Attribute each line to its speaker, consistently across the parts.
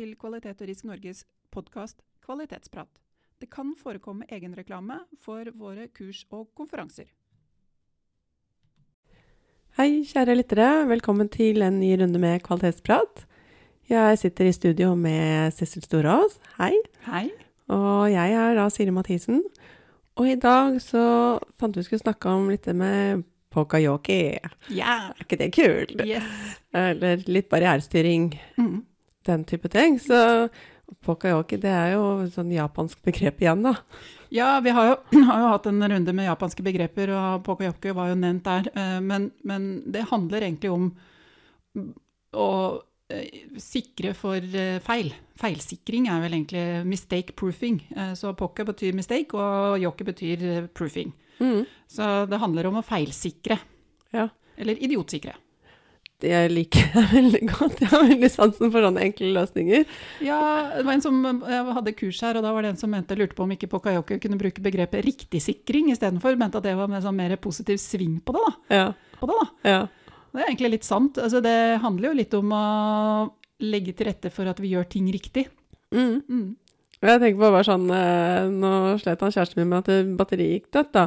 Speaker 1: Til Kvalitet og Risk Norges podkast Kvalitetsprat. Det kan forekomme egenreklame for våre kurs og konferanser.
Speaker 2: Hei, kjære lyttere. Velkommen til en ny runde med Kvalitetsprat. Jeg sitter i studio med Sissel Storås. Hei.
Speaker 1: Hei.
Speaker 2: Og jeg er da Siri Mathisen. Og i dag så fant vi skulle snakke om litt med pokayoki.
Speaker 1: Ja.
Speaker 2: Er ikke det kult?
Speaker 1: Yes.
Speaker 2: Eller litt barrierestyring.
Speaker 1: Mm.
Speaker 2: Den type ting. Så pokayoki, det er jo sånn japansk begrep igjen, da.
Speaker 1: Ja, vi har jo, har jo hatt en runde med japanske begreper, og pokoyoke var jo nevnt der. eh, Men, men det handler egentlig om å eh, sikre for eh, feil. Feilsikring er vel egentlig mistake proofing. Så poke betyr mistake, og yoke betyr proofing.
Speaker 2: Mm.
Speaker 1: Så det handler om å feilsikre.
Speaker 2: Ja.
Speaker 1: Eller idiotsikre.
Speaker 2: Det liker det veldig godt. Jeg har veldig sansen for sånne enkle løsninger.
Speaker 1: Ja, det var en som jeg hadde kurs her, og da var det en som mente, lurte på om ikke Pokayoke kunne bruke begrepet riktigsikring istedenfor. Mente at det var med sånn mer positiv sving på det, da.
Speaker 2: Ja.
Speaker 1: På det, da.
Speaker 2: ja.
Speaker 1: Det er egentlig litt sant. Altså, det handler jo litt om å legge til rette for at vi gjør ting riktig.
Speaker 2: Mm.
Speaker 1: Mm.
Speaker 2: Jeg tenker på bare sånn eh, Nå slet han kjæresten min med at batteriet gikk dødt, da.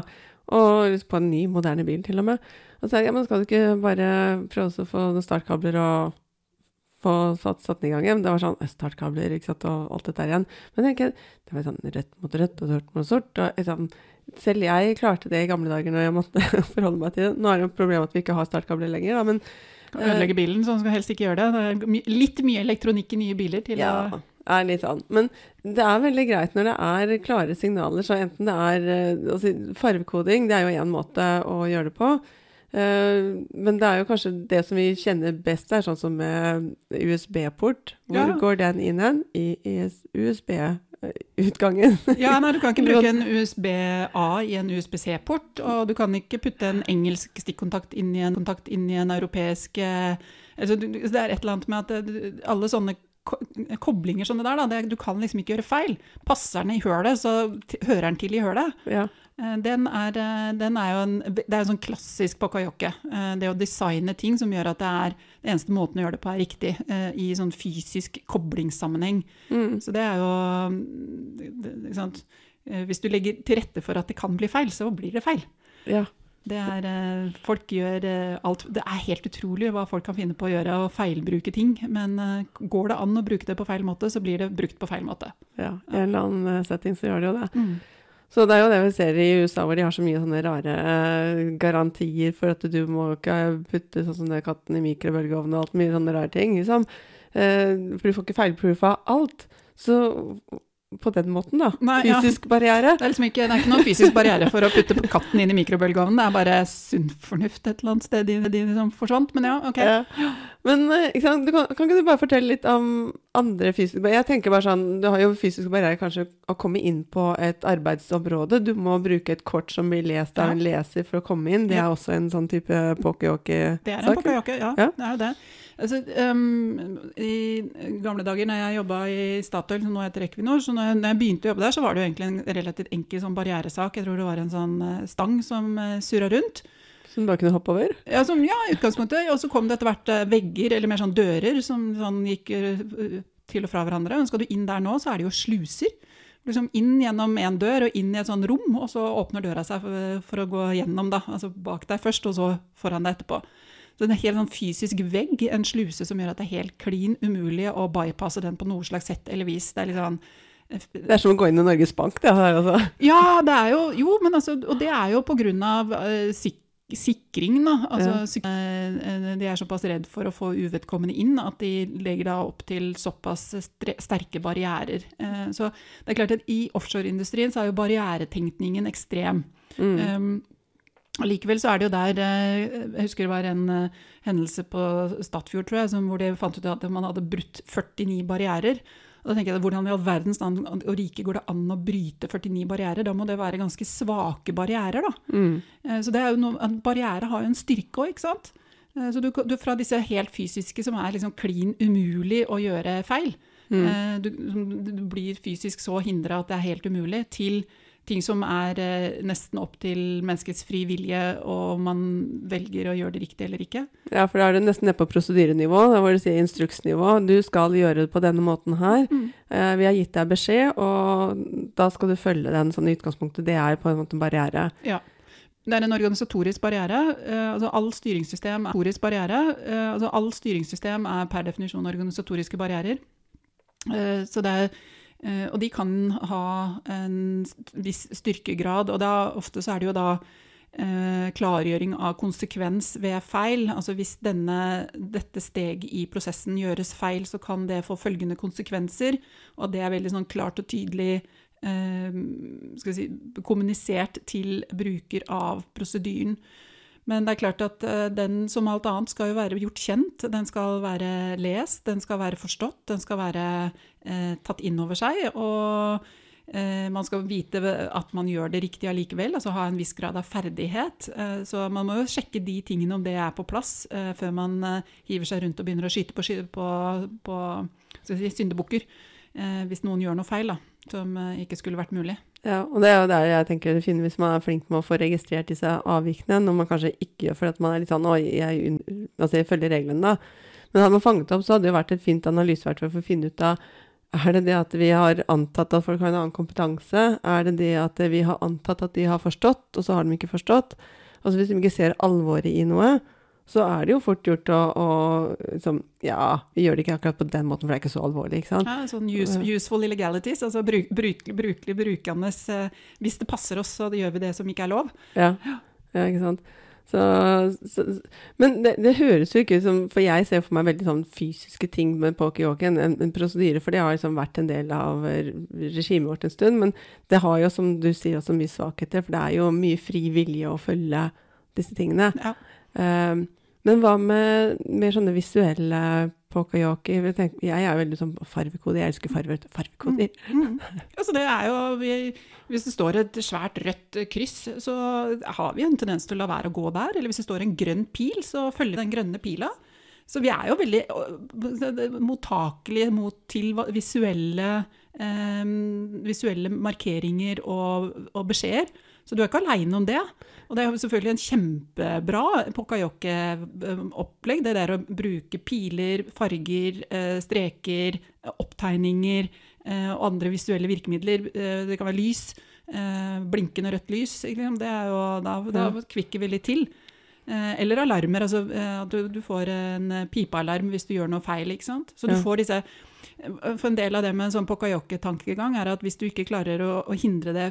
Speaker 2: Og på en ny, moderne bil, til og med. Og så sa ja, men skal du ikke bare prøve å få noen startkabler og få satt, satt den i gang igjen? Det var sånn eh, startkabler ikke sant, og alt dette igjen. Men jeg det var sånn rødt mot rødt og sort mot sort. og liksom, Selv jeg klarte det i gamle dager når jeg måtte forholde meg til det. Nå er det jo et problem at vi ikke har startkabler lenger, da, men
Speaker 1: Kan ødelegge bilen, så han skal helst ikke gjøre det. Det er my litt mye elektronikk i nye biler til
Speaker 2: Ja,
Speaker 1: å
Speaker 2: er litt sånn. Men det er veldig greit når det er klare signaler. Så enten det er eh, altså, Farvekoding, det er jo én måte å gjøre det på. Eh, men det er jo kanskje det som vi kjenner best, er sånn som med USB-port. Hvor
Speaker 1: Ja.
Speaker 2: går den inn hen? I USB-utgangen.
Speaker 1: Ja, nei, du kan ikke bruke en USB-A i en USB-C-port, og du kan ikke putte en engelsk stikkontakt inn i en kontakt inn i en europeisk eh, altså, Det er et eller annet med at eh, alle sånne ko koblinger som det der, da, det, du kan liksom ikke gjøre feil. Passer den i hølet, så hører den til i hølet.
Speaker 2: ja.
Speaker 1: Eh, Den er, eh, den er jo en, det er jo sånn klassisk pokayoke. Eh, Det å designe ting som gjør at det er den eneste måten å gjøre det på er riktig, i sånn fysisk koblingssammenheng.
Speaker 2: Mm.
Speaker 1: Så det er jo mm, Hvis du legger til rette for at det kan bli feil, så blir det feil.
Speaker 2: ja.
Speaker 1: Det er, folk gjør alt Det er helt utrolig hva folk kan finne på å gjøre og feilbruke ting. Men går det an å bruke det på feil måte, så blir det brukt på feil måte.
Speaker 2: ja. I en eller annen setting så gjør det jo det.
Speaker 1: Mm.
Speaker 2: Så det er jo det vi ser i USA, hvor de har så mye sånne rare eh, garantier for at du må ikke putte sånn som det katten i mikrobølgeovnen og alt mye sånne rare ting. Liksom. Eh, for du får ikke feilproofa alt. Så på den måten, da.
Speaker 1: Nei, ja.
Speaker 2: Fysisk barriere.
Speaker 1: Det er liksom ikke, det er ikke noen fysisk barriere for å putte katten inn i mikrobølgeovnen. Det er bare sunn fornuft et eller annet sted i de som forsvant. Men ja, ok.
Speaker 2: Ja. Men eh, ikke sant? Du kan, kan ikke du bare fortelle litt om andre fysiske barrierer? Jeg tenker bare sånn, Du har jo fysiske barrierer kanskje å komme inn på et arbeidsområde. Du må bruke et kort som blir lest av en leser for å komme inn. Det er også en sånn type pokeyoke-sak.
Speaker 1: Det er en pokayoke, ja.
Speaker 2: Ja.
Speaker 1: Det er jo det. Altså, um, I gamle dager når jeg jobba i Statoil, som nå heter Equinor, så når jeg, når jeg begynte å jobbe der, så var det jo egentlig en relativt enkel sånn barrieresak. Jeg tror det var en sånn eh, stang som uh, surra rundt.
Speaker 2: Som du bare kunne hoppe over?
Speaker 1: Ja, som, ja, utgangspunktet. Og så kom det etter hvert eh, vegger, eller mer sånn dører, som sånn gikk eh, til og fra hverandre. Men skal du inn der nå, så er det jo sluser. Liksom inn gjennom én dør og inn i et sånn rom, og så åpner døra seg for, for å gå gjennom, da. Altså bak deg først, og så foran deg etterpå. Så det er en helt sånn fysisk vegg, en sluse som gjør at det er helt klin umulig å bypasse den på noe slags sett eller vis. Det er litt sånn
Speaker 2: Det er som å gå inn i Norges Bank, det her, altså.
Speaker 1: ja, det er jo Jo, men altså Og det er jo på grunn av uh, sik sikring, da. Altså,
Speaker 2: Ja.
Speaker 1: eh, de er såpass redd for å få uvedkommende inn at de legger da opp til såpass sterke barrierer. Eh, så det er klart at i offshoreindustrien så er jo barrieretenkningen ekstrem.
Speaker 2: Mm.
Speaker 1: Um, Allikevel så er det jo der eh, Jeg husker det var en eh, hendelse på Stadfjord, tror jeg, som, hvor de fant ut at man hadde brutt 49 barrierer. Og da tenker jeg, Hvordan i all verdens land og rike går det an å bryte 49 barrierer? Da må det være ganske svake barrierer. da.
Speaker 2: Mm.
Speaker 1: Eh, Så det er jo noe, En barriere har jo en styrke òg, ikke sant? Så du, du, Fra disse helt fysiske som er liksom klin umulig å gjøre feil,
Speaker 2: Mm.
Speaker 1: du, du blir fysisk så hindra at det er helt umulig, til ting som er eh, nesten opp til menneskets fri vilje, og man velger å gjøre det riktig eller ikke.
Speaker 2: Ja, for da er du nesten nede på prosedyrenivå, da hvor du sier instruksnivå. Du skal gjøre det på denne måten her.
Speaker 1: Mm.
Speaker 2: Eh, vi har gitt deg beskjed, og da skal du følge den sånn i utgangspunktet. Det er på en måte en barriere.
Speaker 1: Ja. Det er en organisatorisk barriere. Eh, altså all styringssystem er organisatorisk barriere. Altså all styringssystem er per definisjon organisatoriske barrierer. Så det er og de kan ha en viss styrkegrad, og da, ofte så er det jo da eh, klargjøring av konsekvens ved feil. Altså hvis denne, dette steget i prosessen gjøres feil, så kan det få følgende konsekvenser. Og det er veldig sånn klart og tydelig eh, si, kommunisert til bruker av prosedyren. Men det er klart at uh, den som alt annet skal jo være gjort kjent. Den skal være lest, den skal være forstått, den skal være eh, tatt inn over seg. Og eh, man skal vite at man gjør det riktig allikevel, altså ha en viss grad av ferdighet. så man må jo sjekke de tingene om det er på plass, før man hiver seg rundt og begynner å skyte på, på, på si, syndebukker. hvis noen gjør noe feil da, som ikke skulle vært mulig.
Speaker 2: Ja, og det er jo der jeg tenker det finner hvis man er flink med å få registrert disse avvikene, når man kanskje ikke gjør fordi man er litt sånn Oi, jeg, altså jeg følger reglene, da. Men hadde man fanget opp, så hadde det jo vært et fint analyseverktøy for å finne ut av er det det at vi har antatt at folk har en annen kompetanse? Er det det at vi har antatt at de har forstått, og så har de ikke forstått? Altså Hvis de ikke ser alvoret i noe, så er det jo fort gjort å, å liksom, Ja, vi gjør det ikke akkurat på den måten, for det er ikke så alvorlig. ikke sant?
Speaker 1: Ja, sånn use, useful illegalities, altså bruk, brukelig, brukelig brukende eh, Hvis det passer oss, så gjør vi det som ikke er lov.
Speaker 2: Ja, ja ikke sant. Så, så, men det, det, høres jo ikke ut som For jeg ser for meg veldig sånn fysiske ting med pokerwalken, en, en prosedyre, for det har liksom vært en del av regimet vårt en stund. Men det har jo, som du sier, også mye svakheter, for det er jo mye fri vilje å følge disse tingene.
Speaker 1: Ja.
Speaker 2: Um, men hva med mer sånne visuelle pokayoki? Jeg er veldig sånn farvekode. Jeg elsker farver, farvekoder.
Speaker 1: Mm. Mm. Altså det er jo, vi, hvis det står et svært rødt kryss, så har vi en tendens til å la være å gå der. Eller hvis det står en grønn pil, så følger den grønne pila. Så vi er jo veldig mottakelige mot, til visuelle, eh, visuelle markeringer og, og beskjeder. Så du er ikke aleine om det. Og det er selvfølgelig en kjempebra pokayoke-opplegg. Det der å bruke piler, farger, eh, streker, opptegninger eh, og andre visuelle virkemidler. Eh, det kan være lys. Blinkende rødt lys. Det er jo, da, da kvikker vi litt til. Eller alarmer. altså du, du, får en pipealarm hvis du gjør noe feil. ikke sant? Så du får disse For en del av det med en sånn pokajokke-tankegang er at hvis du ikke klarer å, å hindre det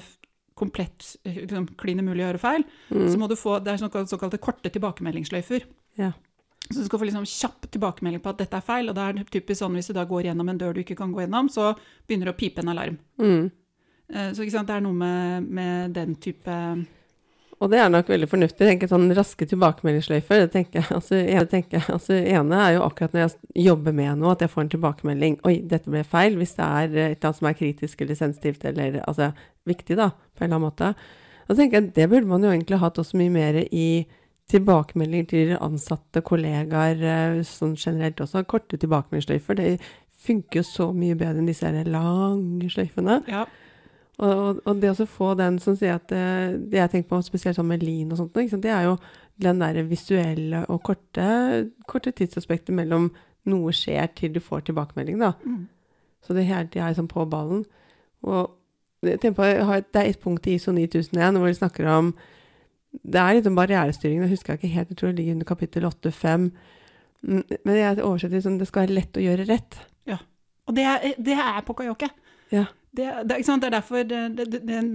Speaker 1: komplett liksom, klin umulig å gjøre feil, mm. så må du få det er såkalte, såkalte korte tilbakemeldingssløyfer.
Speaker 2: Ja.
Speaker 1: Så du skal få liksom kjapp tilbakemelding på at dette er feil. Og det er typisk sånn hvis du da går gjennom en dør du ikke kan gå gjennom, så begynner det å pipe en alarm.
Speaker 2: Mm.
Speaker 1: Eh, så det er noe med, med, den type
Speaker 2: og det er nok veldig fornuftig. Tenker sånn Raske tilbakemeldingssløyfer. Det tenker jeg, altså, jeg tenker, altså, ene er jo akkurat når jeg jobber med noe, at jeg får en tilbakemelding. Oi, dette ble feil. Hvis det er et eller annet som er kritisk eller sensitivt eller altså, viktig, da, på en eller annen måte. Da tenker jeg at Det burde man jo egentlig hatt også mye mer i tilbakemeldinger til ansatte, kollegaer, eh, sånn generelt også. Korte tilbakemeldingssløyfer. Det funker jo så mye bedre enn disse lange sløyfene.
Speaker 1: Ja.
Speaker 2: Og, og, det å få den som sier at eh, Det jeg tenker på spesielt sånn med Lean og sånt, det er jo den der visuelle og korte, korte tidsaspektet mellom noe skjer til du får tilbakemelding, da.
Speaker 1: Mm.
Speaker 2: Så det hele tida er sånn på ballen. Og jeg på, det er et punkt i ISO 9001 hvor de snakker om Det er litt om barrierestyring, det husker jeg ikke helt, jeg tror det ligger under kapittel 8-5. Mm, men jeg oversetter det sånn det skal være lett å gjøre rett.
Speaker 1: Ja. Og det er, det er på kajakke.
Speaker 2: Ja.
Speaker 1: Det, det, det, er derfor den,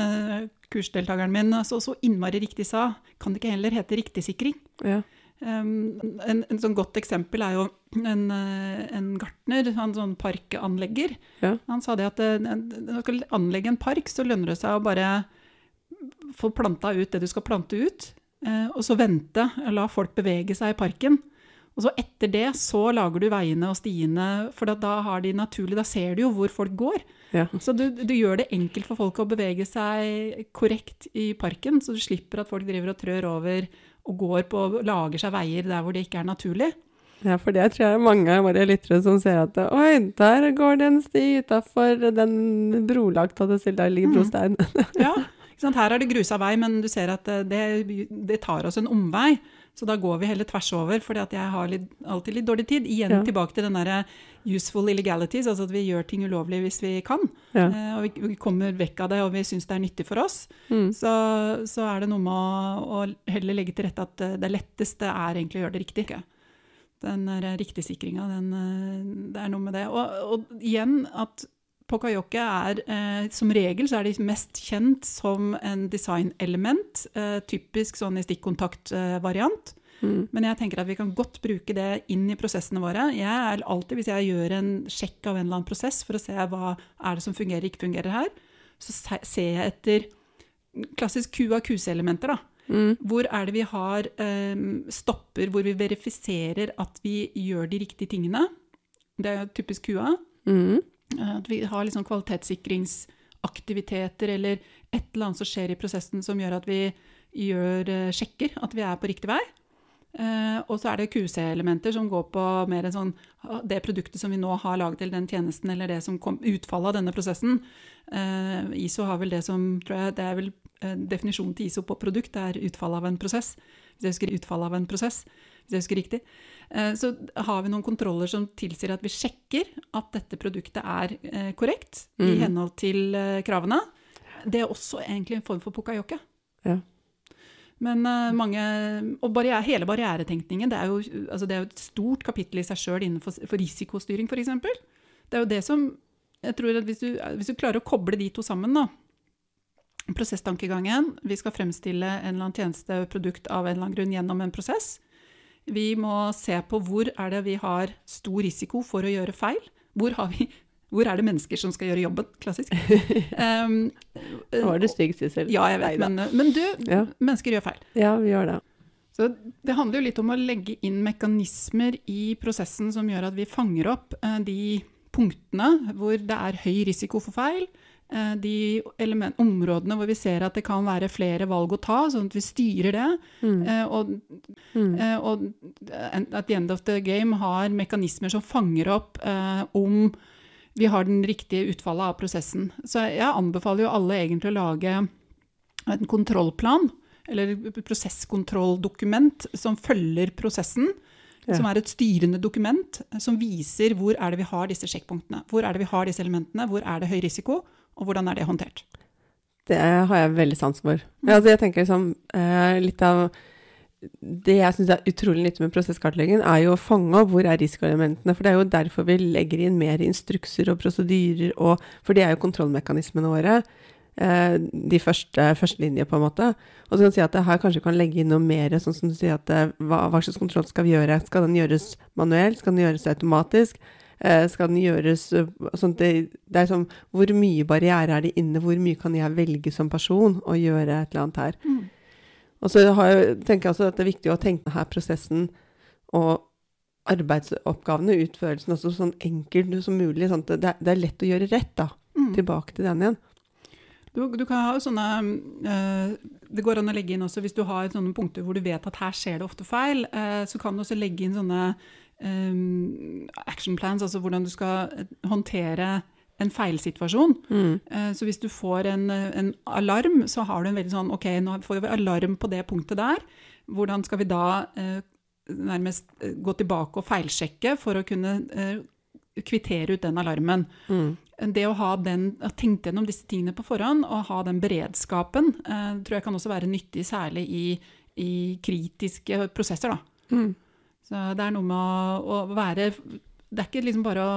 Speaker 1: uh, kursdeltakeren min så, så innmari riktig sa kan det ikke heller hete riktigsikring?
Speaker 2: Ja.
Speaker 1: En, en, sånn godt eksempel er jo en, uh, en gartner, en sånn parkanlegger.
Speaker 2: Ja.
Speaker 1: Han sa det at uh, når du skal anlegge en park, så lønner det seg å bare få planta ut det du skal plante ut, og så vente, la folk bevege seg i parken. Og så etter det så lager du veiene og stiene, for da har de naturlig, da ser du jo hvor folk går.
Speaker 2: Ja.
Speaker 1: Så du, du, gjør det enkelt for folk å bevege seg korrekt i parken, så du slipper at folk driver og trør over og går på og lager seg veier der hvor det ikke er naturlig.
Speaker 2: Ja, for det tror jeg mange av våre lyttere som ser at oi, der går det en sti utafor den brolagt, og det der ligger
Speaker 1: Mm.
Speaker 2: brostein.
Speaker 1: Ja, ikke sant? Her er det grusa vei, men du ser at eh, det, det tar oss en omvei. Så da går vi heller tvers over, fordi jeg har litt, alltid litt dårlig tid. Igjen
Speaker 2: Ja.
Speaker 1: tilbake til den derre useful illegalities, altså at vi gjør ting ulovlig hvis vi kan.
Speaker 2: Ja.
Speaker 1: Eh, og vi, vi kommer vekk av det, og vi syns det er nyttig for oss.
Speaker 2: Mm.
Speaker 1: Så, så er det noe med å, å heller legge til rette at eh, det letteste er egentlig å gjøre det riktig. Den der riktigsikringa, den, eh, det er noe med det. Og, og igjen at Pokayoke er eh, som regel så er de mest kjent som en designelement. Eh, typisk sånn i stikkontaktvariant.
Speaker 2: Mm.
Speaker 1: Men jeg tenker at vi kan godt bruke det inn i prosessene våre. Jeg er alltid, Hvis jeg gjør en sjekk av en eller annen prosess for å se hva er det som fungerer ikke fungerer her, så ser jeg etter klassisk QA-QC-elementer. da.
Speaker 2: Mm.
Speaker 1: Hvor er det vi har eh, stopper hvor vi verifiserer at vi gjør de riktige tingene? Det er typisk QA.
Speaker 2: Mm.
Speaker 1: Eh, At vi har liksom kvalitetssikringsaktiviteter eller et eller annet som skjer i prosessen som gjør at vi gjør, eh, sjekker at vi er på riktig vei. Eh, og så er det QC-elementer som går på mer en sånn ah, det produktet som vi nå har laget, eller den tjenesten, eller det som kom utfallet av denne prosessen. ISO har vel det som tror jeg, Det er vel definisjonen til ISO på produkt, det er utfallet av en prosess. Hvis jeg husker utfallet av en prosess, hvis jeg husker riktig. Eh, så har vi noen kontroller som tilsier at vi sjekker at dette produktet er korrekt korrekt i
Speaker 2: Mhm.
Speaker 1: henhold til eh, kravene. Det er også egentlig en form for pukayoke.
Speaker 2: Ja.
Speaker 1: Men eh, mange Og barriere, hele barrieretenkningen, det er, jo, altså det er jo et stort kapittel i seg sjøl innenfor for risikostyring, f.eks. Det er jo det som jeg tror at hvis du, hvis du klarer å koble de to sammen, da Prosesstankegangen. Vi skal fremstille en eller annen tjeneste, produkt av en eller annen grunn gjennom en prosess. Vi må se på hvor er det vi har stor risiko for å gjøre feil. Hvor, har vi, hvor er det mennesker som skal gjøre jobben? Klassisk. Um,
Speaker 2: Nå var det stygt, Sissel.
Speaker 1: ja, jeg vet, men, men du,
Speaker 2: Ja.
Speaker 1: mennesker gjør feil.
Speaker 2: Ja, vi gjør det.
Speaker 1: Så det handler jo litt om å legge inn mekanismer i prosessen som gjør at vi fanger opp eh, de punktene hvor det er høy risiko for feil, eh, de element, områdene hvor vi ser at det kan være flere valg å ta, sånn at vi styrer det.
Speaker 2: Mm.
Speaker 1: eh, og,
Speaker 2: Mm.
Speaker 1: eh, og at the end of the game har mekanismer som fanger opp eh, om vi har den riktige utfallet av prosessen. Så jeg anbefaler jo alle egentlig å lage en kontrollplan, eller prosesskontrolldokument, som følger prosessen.
Speaker 2: Ja.
Speaker 1: Som er et styrende dokument eh, som viser hvor er det vi har disse sjekkpunktene. Hvor er det vi har disse elementene, hvor er det høy risiko, og hvordan er det håndtert.
Speaker 2: Det har jeg veldig sans for. Ja, altså jeg tenker liksom, litt av det jeg syns er utrolig nyttig med prosesskartleggingen, er jo å fange opp hvor er risikoelementene. For det er jo derfor vi legger inn mer instrukser og prosedyrer, og, for det er jo kontrollmekanismene våre. Eh, de første førstelinje, på en måte. Og så kan du si at det her kanskje kan legge inn noe mer, sånn som du sier at eh, hva, hva slags kontroll skal vi gjøre? Skal den gjøres manuelt? Skal den gjøres automatisk? Eh, skal den gjøres eh, sånn det, det er sånn Hvor mye barriere er det inne? Hvor mye kan jeg velge som person å gjøre et eller annet her?
Speaker 1: Mm.
Speaker 2: Og så har jeg, tenker jeg også at det er viktig å tenke denne prosessen og arbeidsoppgavene, utførelsen, også sånn enkelt som mulig. Sånn det, det er lett å gjøre rett, da.
Speaker 1: Mm.
Speaker 2: Tilbake til den igjen.
Speaker 1: Du, du kan ha sånne eh, Det går an å legge inn også hvis du har sånne punkter hvor du vet at her skjer det ofte feil, eh, så kan du også legge inn sånne eh, action plans, altså hvordan du skal håndtere en feilsituasjon.
Speaker 2: Mm.
Speaker 1: Så hvis du får en, en alarm, så har du en veldig sånn OK, nå får vi alarm på det punktet der. Hvordan skal vi da nærmest gå tilbake og feilsjekke for å kunne kvittere ut den alarmen?
Speaker 2: Mm.
Speaker 1: det å ha den, ha tenkt gjennom disse tingene på forhånd og ha den beredskapen, eh, tror jeg kan også være nyttig, særlig i, i kritiske prosesser. Da.
Speaker 2: Mm.
Speaker 1: Så det er noe med å, å være Det er ikke liksom bare å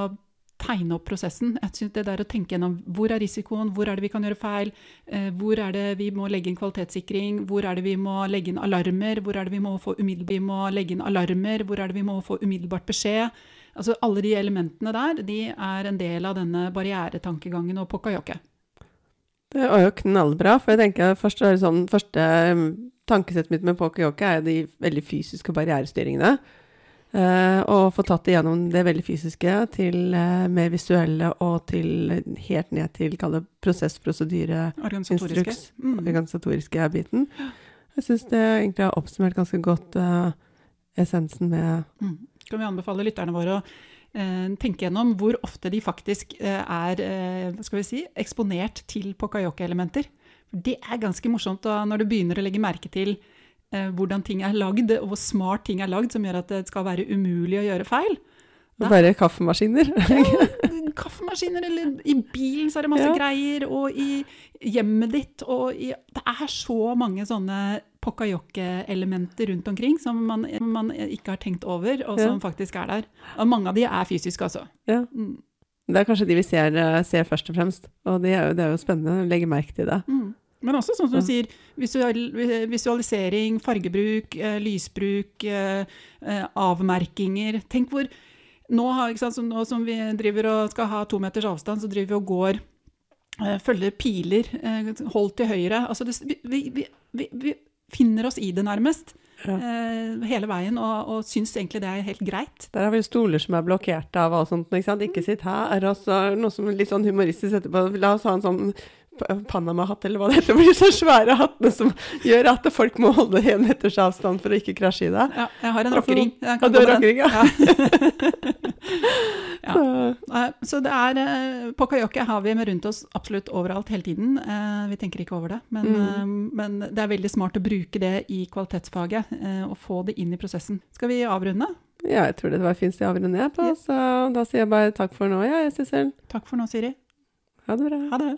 Speaker 1: tegne opp prosessen. Jeg synes det der å tenke gjennom hvor er risikoen, hvor er det vi kan gjøre feil, eh, hvor er det vi må legge inn kvalitetssikring, hvor er det vi må legge inn alarmer, hvor er det vi må få umiddelbart, vi må legge inn alarmer, hvor er det vi må få umiddelbart beskjed. Altså Alle de elementene der de er en del av denne barrieretankegangen og pokayoke.
Speaker 2: Det var jo knallbra, for jeg tenker først sånn, første um, tankesettet mitt med pokerjoke er de veldig fysiske barrierestyringene. Uh, og få tatt det gjennom det veldig fysiske til uh, mer visuelle og til helt ned til kall det prosess, prosedyre,
Speaker 1: Organisatoriske.
Speaker 2: instruks,
Speaker 1: Mm.
Speaker 2: organisatoriske biten. Jeg syns det egentlig har oppsummert ganske godt uh, essensen med
Speaker 1: Mm. Kan vi anbefale lytterne våre å eh, tenke gjennom hvor ofte de faktisk eh, er eh, skal vi si, eksponert til pokayoke-elementer. Det er ganske morsomt da, når du begynner å legge merke til hvordan ting er lagd, og hvor smart ting er lagd, som gjør at det skal være umulig å gjøre feil. Da-
Speaker 2: Bare kaffemaskiner.
Speaker 1: Kaffemaskiner, eller i bilen så er det masse
Speaker 2: Ja.
Speaker 1: greier, og i hjemmet ditt, og i Det er så mange sånne pokkajokke-elementer rundt omkring som man, man ikke har tenkt over, og
Speaker 2: Ja.
Speaker 1: som faktisk er der. Og mange av de er fysiske, altså.
Speaker 2: ja.
Speaker 1: Mm.
Speaker 2: Det er kanskje de vi ser, eh, ser først og fremst. Og det er, jo, det er jo spennende å legge merke til det.
Speaker 1: Mm. Men også sånn som du sier, visualisering, fargebruk, eh, lysbruk, eh, avmerkinger. Tenk hvor nå, har, sant, nå som vi driver og skal ha to meters avstand, så driver vi og går eh, Følger piler, holdt hold til høyre. Altså det, vi, vi, vi, vi finner oss i det nærmest
Speaker 2: Ja.
Speaker 1: eh, hele veien, og, og syns egentlig det er helt greit.
Speaker 2: Der har vi stoler som er blokkert av og sånt. Ikke sant? Ikke sitt her. Og så noe som litt sånn humoristisk etterpå. La oss ha en sånn Panama-hatt, eller hva det heter. Blir så svære hattene som gjør at folk må holde en meters avstand for å ikke krasje i det.
Speaker 1: Ja, jeg har en
Speaker 2: Altså,
Speaker 1: rockering.
Speaker 2: Ja, du har rockering, ja.
Speaker 1: Ja.
Speaker 2: Så,
Speaker 1: Eh, Så det er På kajakke har vi med rundt oss absolutt overalt hele tiden. Eh, Vi tenker ikke over det. Men,
Speaker 2: Mm.
Speaker 1: eh, men det er veldig smart å bruke det i kvalitetsfaget eh, og få det inn i prosessen. Skal vi avrunde?
Speaker 2: ja, jeg tror det var fint å avrunde ned på. Så da sier jeg bare takk for nå, ja, Sissel.
Speaker 1: Takk for nå, Siri.
Speaker 2: Ha det bra.
Speaker 1: Ha det.